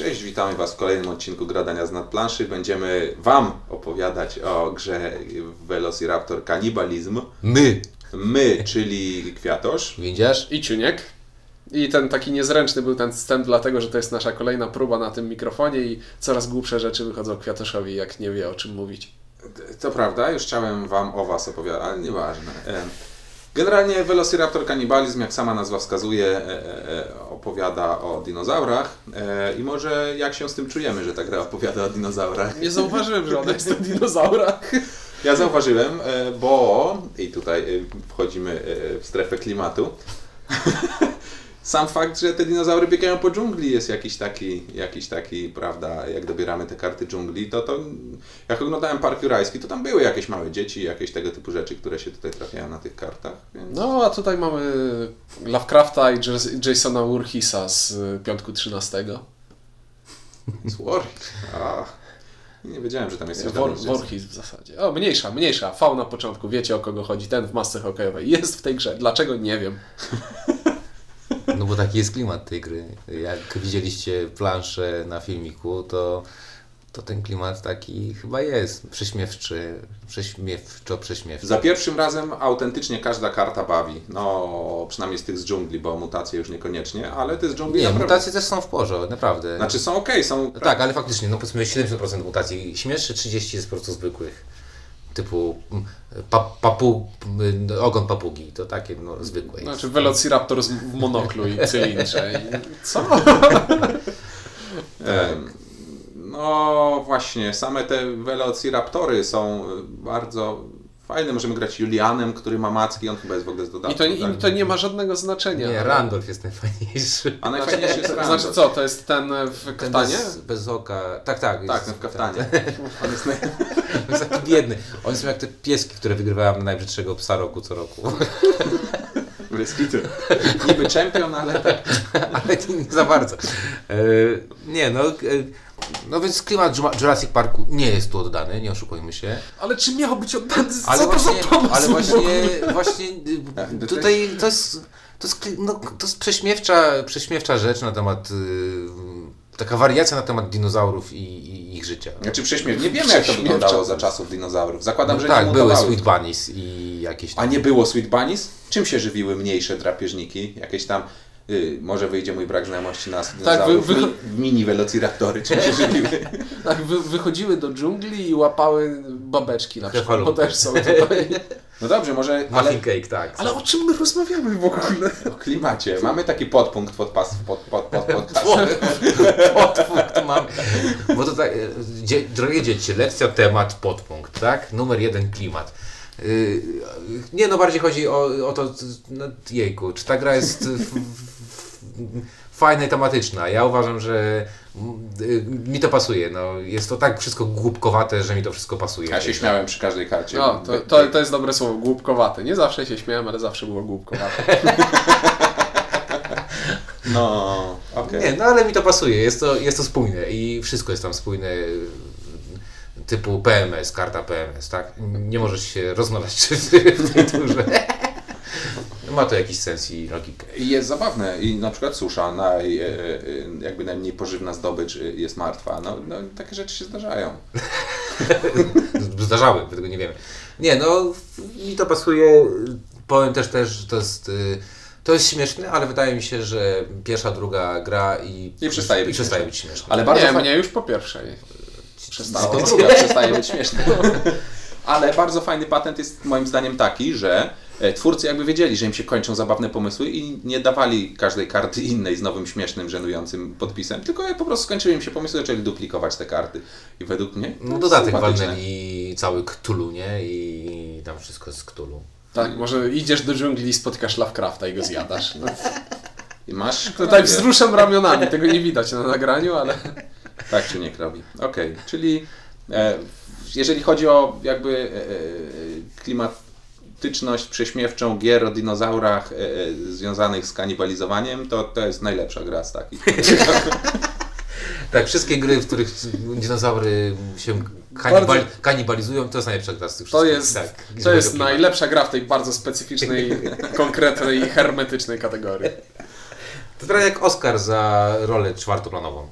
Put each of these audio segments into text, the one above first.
Cześć, witamy Was w kolejnym odcinku Gradania z nadplanszy. Będziemy Wam opowiadać o grze Velociraptor Kanibalizm. My, My, czyli Kwiatosz. widzisz? I Ciuniek. I ten taki niezręczny był ten wstęp, dlatego że to jest nasza kolejna próba na tym mikrofonie i coraz głupsze rzeczy wychodzą Kwiatoszowi, jak nie wie o czym mówić. To prawda, już chciałem Wam o Was opowiadać, ale nieważne. E, Generalnie Velociraptor Kanibalizm, jak sama nazwa wskazuje, e, e, opowiada o dinozaurach. E, I może jak się z tym czujemy, że ta gra opowiada o dinozaurach? Nie zauważyłem, że ona jest o dinozaurach. Ja zauważyłem, e, bo i tutaj e, wchodzimy e, w strefę klimatu. Sam fakt, że te dinozaury biegają po dżungli jest jakiś taki, jakiś taki, prawda, jak dobieramy te karty dżungli, to to jak oglądałem Park Jurajski, to tam były jakieś małe dzieci, jakieś tego typu rzeczy, które się tutaj trafiają na tych kartach, więc No, a tutaj mamy Lovecrafta i Jas- Jasona Voorheesa z piątku 13. War. A, nie wiedziałem, że tam jest coś Wor-. Voorhees w zasadzie. O, mniejsza, mniejsza. V na początku, wiecie o kogo chodzi. Ten w masce hokejowej jest w tej grze. Dlaczego? Nie wiem. No bo taki jest klimat tej gry. Jak widzieliście planszę na filmiku, to, to ten klimat taki chyba jest prześmiewczy, prześmiewczo prześmiewczy. Za pierwszym razem autentycznie każda karta bawi. No, przynajmniej z tych z dżungli, bo mutacje już niekoniecznie, ale te z dżungli Nie, naprawdę... mutacje też są w porządku, naprawdę. Znaczy są okej, są... Tak, ale faktycznie, no powiedzmy 70% mutacji śmieszczy, 30% jest po prostu zwykłych. Typu mm, pa, papu, mm, ogon papugi, to takie no, zwykłe. jest. Znaczy Velociraptor z- w monoklu i cylindrze. I... Co? Em, No właśnie, same te Velociraptory są y, bardzo fajne. Możemy grać Julianem, który ma macki, on chyba jest w ogóle z dodatku. I to, I tak? to nie ma żadnego znaczenia. Nie, ale- Randolph jest najfajniejszy. A najfajniejszy jest Randall. Znaczy co, to jest ten w Ten kaftanie? Bez, bez oka. Tak, tak. Tak, jest- ten w kaftanie. On jest naj... Jest taki biedny. Oni są jak te pieski, które wygrywają na najbrzydszego psa roku co roku. Bryskitu. Niby czempion, ale tak. Ale nie za bardzo. E, nie, no. E, no więc klimat Jurassic Parku nie jest tu oddany, nie oszukujmy się. Ale czy miał być oddany? Co Ale to właśnie, za pomysł ale właśnie, właśnie Tak, to tutaj to jest, to jest, no, to jest prześmiewcza, prześmiewcza rzecz na temat, y, taka wariacja na temat dinozaurów i, i ich życia. Znaczy prześmiew. Nie wiemy jak to wyglądało to za czasów dinozaurów. Zakładam, No że tak, nie były. Sweet Bunnies i jakieś A nie było Sweet Bunnies? Czym się żywiły mniejsze drapieżniki? Jakieś tam, y, może wyjdzie mój brak znajomości na dinozaurów, wy- wy- mi- mini velociraptory, czym się żywiły? Tak, wy, wychodziły do dżungli i łapały babeczki na przykład, bo też są tutaj. No dobrze, może, ale cake, tak. Ale o czym my rozmawiamy w ogóle? o klimacie. Mamy taki podpunkt pod pas, pod, pod, pod, pod, Podpunkt mamy. Bo to tak, e, dzie, drogie dzieci, lekcja, temat, podpunkt, tak? Numer jeden, klimat. Yy, nie, no bardziej chodzi o, o to, no, jejku, czy ta gra jest f, fajna i tematyczna. Ja uważam, że y, mi to pasuje. No, jest to tak wszystko głupkowate, że mi to wszystko pasuje. Ja się śmiałem przy każdej karcie. No, to, to, to jest dobre słowo, głupkowaty. Nie zawsze się śmiałem, ale zawsze było głupkowate. No, okej. Nie, no ale mi to pasuje, jest to, jest to spójne i wszystko jest tam spójne. Typu PMS, karta PMS, tak? Nie możesz się rozmawiać w tej turze. Ma to jakiś sens i logikę. I Jest zabawne i na przykład susza, naj, e, e, jakby najmniej pożywna zdobycz e, jest martwa. No, no takie rzeczy się zdarzają. Zdarzały, tego nie wiemy. Nie, no mi to pasuje. Powiem też, też że to jest, to jest śmieszne, ale wydaje mi się, że pierwsza, druga gra i, I przestaje być przestaje śmieszne. być śmieszne. Ale bardzo nie, fa- mnie już po pierwszej przestało. Druga przestaje być śmieszna. Ale bardzo fajny patent jest moim zdaniem taki, że twórcy jakby wiedzieli, że im się kończą zabawne pomysły i nie dawali każdej karty innej z nowym, śmiesznym, żenującym podpisem, tylko jak po prostu skończyły im się pomysły, zaczęli duplikować te karty. I według mnie No dodatek walnęli cały Cthulhu, nie? I tam wszystko jest Cthulhu. Tak, może idziesz do dżungli i spotkasz Lovecrafta i go zjadasz. No, I masz... tutaj wzruszam ramionami, tego nie widać na nagraniu, ale... Tak czy nie robi. Okej, czyli e, jeżeli chodzi o jakby e, e, klimatyczność prześmiewczą gier o dinozaurach e, e, związanych z kanibalizowaniem, to to jest najlepsza gra z takich. Tak, wszystkie gry, w których dinozaury się kanibal, kanibalizują, to jest najlepsza gra z tych To wszystkich. jest, tak, to jest najlepsza gra w tej bardzo specyficznej, konkretnej, hermetycznej kategorii. To trochę jak Oscar za rolę czwartoplanową.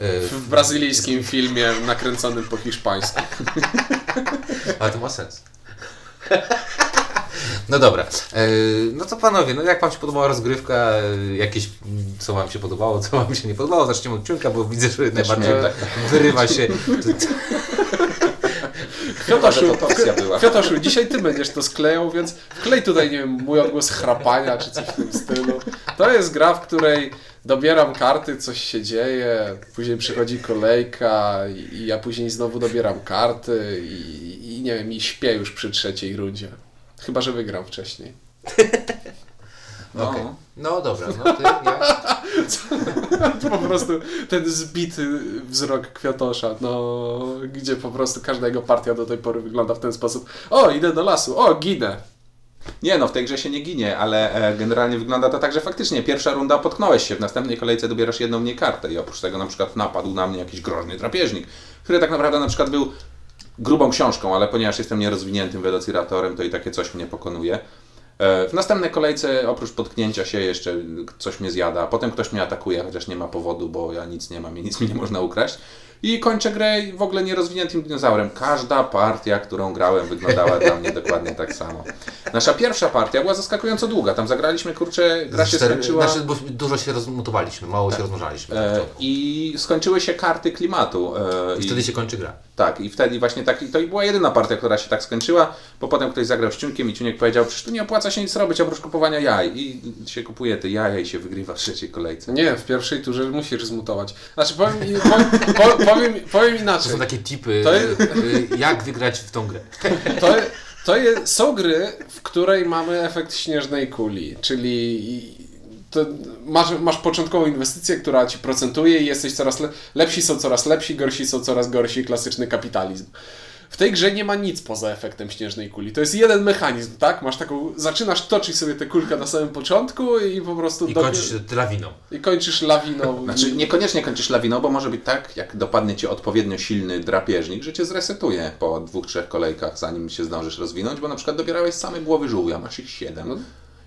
E, W brazylijskim filmie nakręconym po hiszpańsku. Ale to ma sens. No dobra, e, no to panowie, no jak Wam się podobała rozgrywka, jakieś, co Wam się podobało, co Wam się nie podobało, zacznijmy od Ciunka, bo widzę, że najbardziej miałem wyrywa się. Była. Kwiatoszu, dzisiaj ty będziesz to sklejał, więc wklej tutaj, nie wiem, mój odgłos chrapania czy coś w tym stylu. To jest gra, w której dobieram karty, coś się dzieje, później przychodzi kolejka i i ja później znowu dobieram karty i, i nie wiem, i śpię już przy trzeciej rundzie. Chyba, że wygram wcześniej. No. Okej. No dobra, no ty, ja, Po prostu ten zbity wzrok Kwiatosza, no, gdzie po prostu każda jego partia do tej pory wygląda w ten sposób. O, idę do lasu, o, ginę. Nie no, w tej grze się nie ginie, ale e, generalnie wygląda to tak, że faktycznie pierwsza runda potknąłeś się, w następnej kolejce dobierasz jedną mniej kartę i oprócz tego na przykład napadł na mnie jakiś groźny drapieżnik, który tak naprawdę na przykład był grubą książką, ale ponieważ jestem nierozwiniętym velociratorem, to i takie coś mnie pokonuje. E, W następnej kolejce oprócz potknięcia się jeszcze coś mnie zjada, potem ktoś mnie atakuje, chociaż nie ma powodu, bo ja nic nie mam i nic mi nie można ukraść. I kończę grę w ogóle nierozwiniętym dinozaurem. Każda partia, którą grałem, wyglądała dla mnie dokładnie tak samo. Nasza pierwsza partia była zaskakująco długa. Tam zagraliśmy, kurczę, gra się cztery- skończyła. Znaczy, bo dużo się rozmutowaliśmy, mało się rozmnażaliśmy. na E. I skończyły się karty klimatu. E, I wtedy się kończy gra. Tak, i wtedy właśnie tak, i to i była jedyna partia, która się tak skończyła, bo potem ktoś zagrał z Ciunkiem i Ciuniek powiedział, przecież tu nie opłaca się nic robić oprócz kupowania jaj. I się kupuje te jaja i się wygrywa w trzeciej kolejce. Nie, w pierwszej turze musisz zmutować. Znaczy, powiem, powiem, powiem, powiem, powiem To inaczej. są takie tipy, To jest- y, jak wygrać w tą grę. To, to jest, są gry, w której mamy efekt śnieżnej kuli, czyli to masz, masz początkową inwestycję, która ci procentuje i jesteś coraz le, lepsi są coraz lepsi, gorsi są coraz gorsi, klasyczny kapitalizm. W tej grze nie ma nic poza efektem śnieżnej kuli. To jest jeden mechanizm, tak? Masz taką, zaczynasz toczyć sobie tę kulkę na samym początku i po prostu I do- kończysz lawiną. i kończysz lawiną. Znaczy, niekoniecznie kończysz lawiną, bo może być tak, jak dopadnie cię odpowiednio silny drapieżnik, że cię zresetuje po dwóch, trzech kolejkach, zanim się zdążysz rozwinąć, bo na przykład dobierałeś same głowy żółwia, masz ich siedem. No,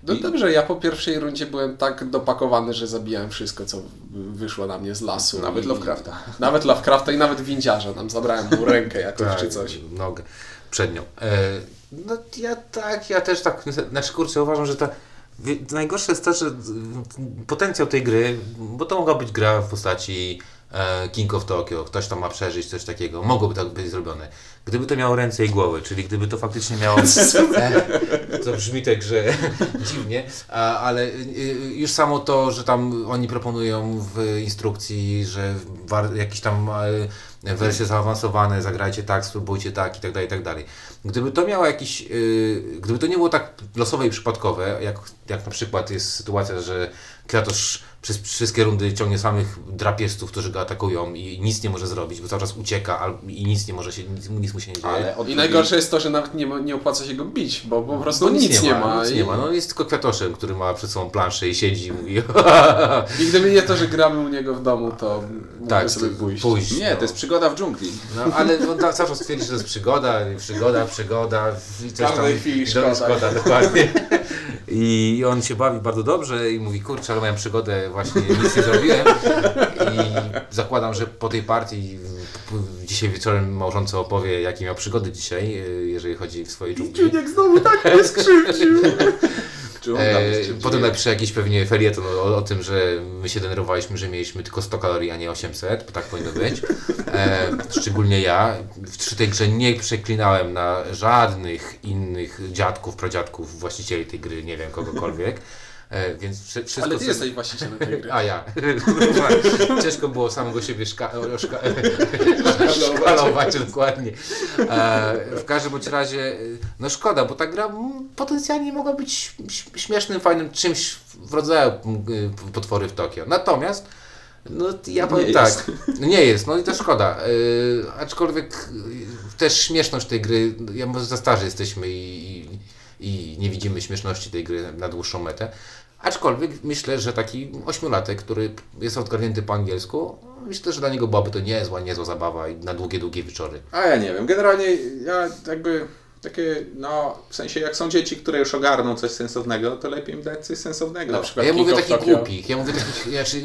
No I- dobrze, ja po pierwszej rundzie byłem tak dopakowany, że zabijałem wszystko, co wyszło na mnie z lasu. Nawet I- Lovecrafta. Nawet Lovecrafta i nawet windziarza. Tam zabrałem mu rękę jakoś czy coś. Nogę przednią. E, no ja tak, ja też tak, znaczy kurczę, uważam, że ta najgorsze jest to, że potencjał tej gry, bo to mogła być gra w postaci King of Tokyo, ktoś tam ma przeżyć, coś takiego, mogłoby tak być zrobione. Gdyby to miało ręce i głowy, czyli gdyby to faktycznie miało... E, to brzmi tak, że dziwnie, ale y, y, już samo to, że tam oni proponują w instrukcji, że war, jakieś tam e, wersje zaawansowane, zagrajcie tak, spróbujcie tak i tak dalej, i tak dalej. Gdyby to miało jakiś, y, gdyby to nie było tak losowe i przypadkowe, jak, jak na przykład jest sytuacja, że Kratosz przez wszystkie rundy ciągnie samych drapieżców, którzy go atakują i nic nie może zrobić, bo cały czas ucieka i nic nie może się, nic, nic mu się nie dzieje. Ale od I najgorsze jest to, że nawet nie, ma, nie opłaca się go bić, bo po prostu No nic, nie ma. Nic I, nie ma. No jest tylko kwiatoszem, który ma przed sobą planszę i siedzi i mówi I gdyby nie to, że gramy u niego w domu, to tak, sobie pójść. pójść. Nie, no. to jest przygoda w dżungli. No, ale on da- cały czas twierdzi, że to jest przygoda, przygoda, przygoda. I coś Każdej tam, chwili szkoda. szkoda, dokładnie. I on się bawi bardzo dobrze i mówi, kurczę, ale miałem przygodę, właśnie nic nie zrobiłem. I zakładam, że po tej partii dzisiaj wieczorem małżonce opowie, jakie miał przygody dzisiaj, y, jeżeli chodzi w swojej dżungli. Jak znowu tak mnie skrzywdził. E, potem napisze jakiś pewnie felieton o, o tym, że my się denerwowaliśmy, że mieliśmy tylko 100 kalorii, a nie 800, bo tak powinno być. E, szczególnie ja. W tej grze nie przeklinałem na żadnych innych dziadków, pradziadków, właścicieli tej gry, nie wiem, kogokolwiek. E, więc wszy- wszystko... Ale ty jesteś właścicielem tej gry. A ja. Ciężko było samego siebie szka- szka- szkalować dokładnie. E, w każdym bądź razie, e, no szkoda, bo ta gra potencjalnie mogła być śmiesznym, fajnym czymś w rodzaju potwory w Tokio. Natomiast no, ja powiem Nie tak, jest. nie jest, no i to szkoda. E, aczkolwiek e, też śmieszność tej gry, ja może za starzy jesteśmy i, i, i nie widzimy śmieszności tej gry na dłuższą metę. Aczkolwiek myślę, że taki ośmiolatek, który jest odgarnięty po angielsku, myślę, że dla niego byłaby to niezła, niezła zabawa i na długie, długie wieczory. A ja nie wiem, generalnie ja jakby takie, no, w sensie jak są dzieci, które już ogarną coś sensownego, to lepiej im dać coś sensownego. Na przykład Ja mówię o takich głupich, ja mówię o takich, znaczy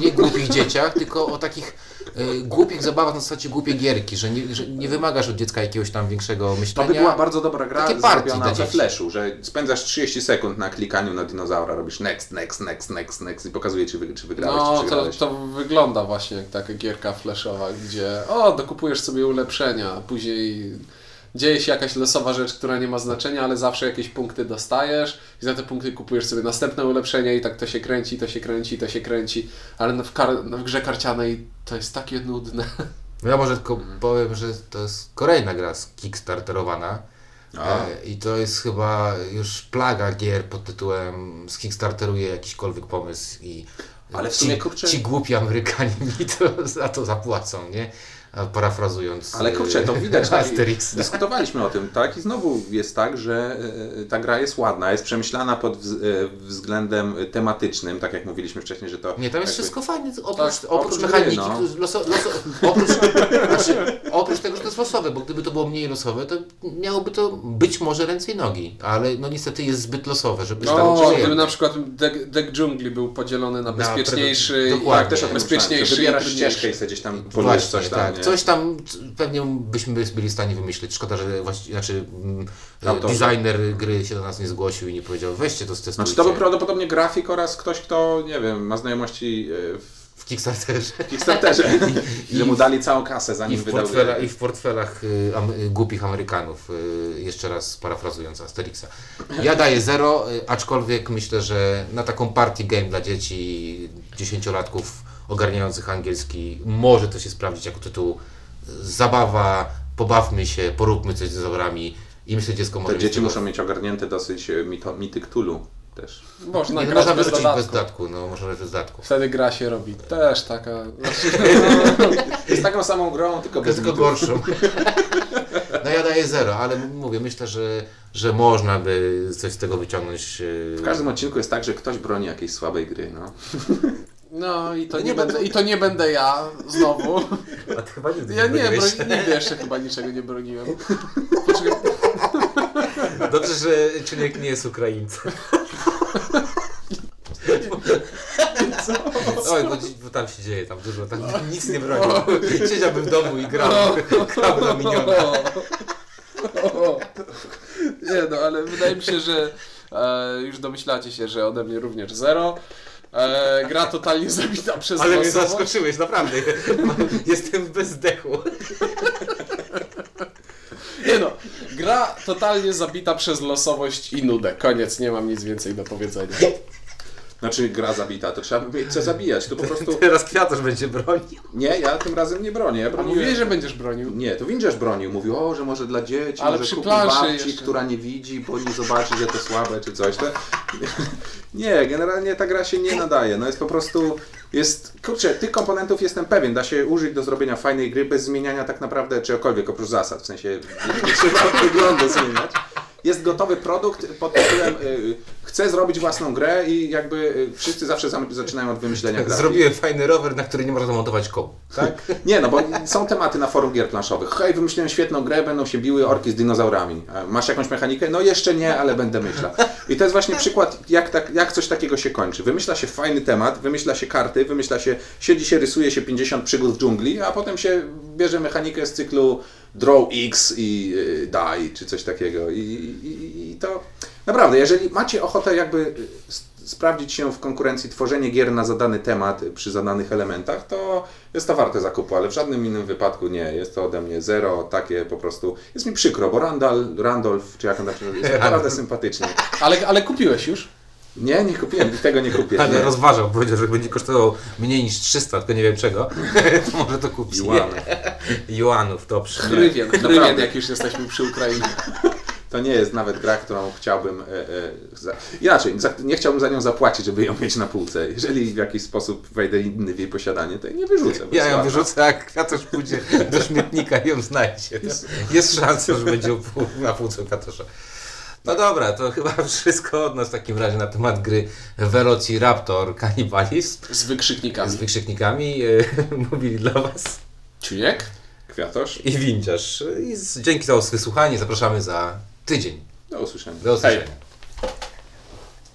nie- głupich dzieciach, tylko o takich e, głupich zabawach na zasadzie głupie gierki, że nie, że nie wymagasz od dziecka jakiegoś tam większego To myślenia. by była bardzo dobra gra Takie partie zrobiona we flashu, że spędzasz 30 sekund na klikaniu na dinozaura, robisz next, next, next, next, next i pokazuje czy, wy, czy wygrałeś, No, czy to, przegrałeś. to wygląda właśnie jak taka gierka flashowa, gdzie o, dokupujesz sobie ulepszenia, a później dzieje się jakaś losowa rzecz, która nie ma znaczenia, ale zawsze jakieś punkty dostajesz i za te punkty kupujesz sobie następne ulepszenie i tak to się kręci, to się kręci, to się kręci, ale w, kar- w grze karcianej to jest takie nudne. No ja może tylko powiem, że to jest kolejna gra z Kickstarterowana. A. E, I to jest chyba już plaga gier pod tytułem z Kickstarteruje jakiśkolwiek pomysł i Ale w ci, sumie, kurczę- ci głupi Amerykanie mi to za to zapłacą, nie? Parafrazując Ale kurczę, to e, widać, tak, Asterix. dyskutowaliśmy o tym, tak? I znowu jest tak, że e, ta gra jest ładna, jest przemyślana pod wz- względem tematycznym, tak jak mówiliśmy wcześniej, że to... Nie, tam jest jakby- wszystko fajne, oprócz, Tak, oprócz, oprócz mechaniki, no. loso, loso, oprócz, znaczy, oprócz tego, że to jest losowe, bo gdyby to było mniej losowe, to miałoby to być może ręce i nogi, ale no niestety jest zbyt losowe, żeby stać No, przyjemne. gdyby na przykład dek, dek dżungli był podzielony na bezpieczniejszy, i- dokładnie. Tak, też bezpieczniejszy wybierasz ścieżkę i sobie gdzieś tam polujesz coś tam, tak. Coś tam pewnie byśmy byli w stanie wymyślić. Szkoda, że właści- znaczy, mm, designer gry się do nas nie zgłosił i nie powiedział, weźcie to stestujcie. Znaczy to był prawdopodobnie grafik oraz ktoś, kto, nie wiem, ma znajomości e, w W Kickstarterze. Kickstarterze, że mu dali całą kasę I zanim w, wydał portfela. I w portfelach y, am, y, głupich Amerykanów, y, jeszcze raz parafrazując Asterixa. Ja daję zero, y, aczkolwiek myślę, że na taką party game dla dzieci, dziesięciolatków ogarniających angielski, może to się sprawdzić jako tytuł zabawa, pobawmy się, poróbmy coś z dinozaurami i myślę, że dziecko może Te mieć dzieci tego- muszą mieć ogarnięte dosyć e, mito, mity Cthulhu też. Można Nie, no, grać można bez wyrzucić bez dodatku, no można bez dodatku. Wtedy gra się robi też taka... Jest taką samą grą, tylko bez Tylko gorszą. No ja daję zero, ale mówię, myślę, że, że można by coś z tego wyciągnąć. y, W każdym odcinku jest tak, że ktoś broni jakiejś słabej gry, no. No i to Nie nie, będę- będę, i to nie będę ja znowu. A ty chyba nigdy Ja nie, broniłeś. broń, nigdy jeszcze chyba niczego nie broniłem. Poczekaj, Dobrze, że Czyniek nie jest Ukraińcem. Oj, bo, bo tam się dzieje, tam dużo, tam nic nie broni. Siedziałbym w domu i grał, grał na miniona. Nie no, ale wydaje mi się, że e, już domyślacie się, że ode mnie również zero. E, gra totalnie zabita przez Ale mnie losowość. zaskoczyłeś, naprawdę. Jestem bez zdechu. Nie no, gra totalnie zabita przez losowość i nudę. Koniec, nie mam nic więcej do powiedzenia. Znaczy gra zabita, to trzeba by mieć co zabijać, to po prostu... Teraz Kwiatusz będzie bronił. Nie, ja tym razem nie bronię, ja A broniłem... mówiłeś, że będziesz bronił. Nie, to Windziarz bronił, mówił, o, że może dla dzieci, Ale może przy babci, jeszcze. która nie widzi, bo nie zobaczy, że to słabe, czy coś. To... Nie, generalnie ta gra się nie nadaje, no jest po prostu, jest, kurczę, tych komponentów jestem pewien, da się użyć do zrobienia fajnej gry bez zmieniania tak naprawdę czegokolwiek, oprócz zasad, w sensie nie trzeba wyglądu zmieniać. Jest gotowy produkt pod tytułem y, chcę zrobić własną grę i jakby y, wszyscy zawsze zaczynają od wymyślenia grafiki. Zrobiłem fajny rower, na który nie można zamontować kołu. Tak? Nie, no bo są tematy na forum gier planszowych. Hej, wymyśliłem świetną grę, będą się biły orki z dinozaurami. Masz jakąś mechanikę? No jeszcze nie, ale będę myślał. I to jest właśnie przykład, jak, tak, jak coś takiego się kończy. Wymyśla się fajny temat, wymyśla się karty, wymyśla się, siedzi się, rysuje się 50 przygód w dżungli, a potem się bierze mechanikę z cyklu Draw X i y, Die, czy coś takiego. I, i, I to naprawdę, jeżeli macie ochotę jakby y, sprawdzić się w konkurencji tworzenie gier na zadany temat y, przy zadanych elementach, to jest to warte zakupu, ale w żadnym innym wypadku nie. Jest to ode mnie zero, takie po prostu. Jest mi przykro, bo Randall, Randolph, czy jak on się jest naprawdę sympatyczny. Ale, ale kupiłeś już? Nie, nie kupiłem, tego nie kupię. Ale Nie. rozważał, powiedział, że będzie kosztował mniej niż 300, tylko nie wiem czego. to może to kupić. Juanów. Juanów, dobrze. Hrywien, hrywien, jak już jesteśmy przy Ukrainie. To nie jest nawet gra, którą chciałbym. E, e, za... Inaczej, za, nie chciałbym za nią zapłacić, żeby ją mieć na półce. Jeżeli w jakiś sposób wejdę inny w jej posiadanie, to jej nie wyrzucę. Ja jest ją wyrzucę, a Kwiatusz pójdzie do śmietnika i ją znajdzie. To jest szansa, że będzie na półce Kwiatusza. No dobra, to chyba wszystko od nas w takim razie na temat gry Velociraptor Cannibalism Z wykrzyknikami. z wykrzyknikami. E, Mówili dla Was Czujek? Kwiatosz. i Windziarz. I dzięki za wysłuchanie zapraszamy za tydzień. Do usłyszenia. Do usłyszenia.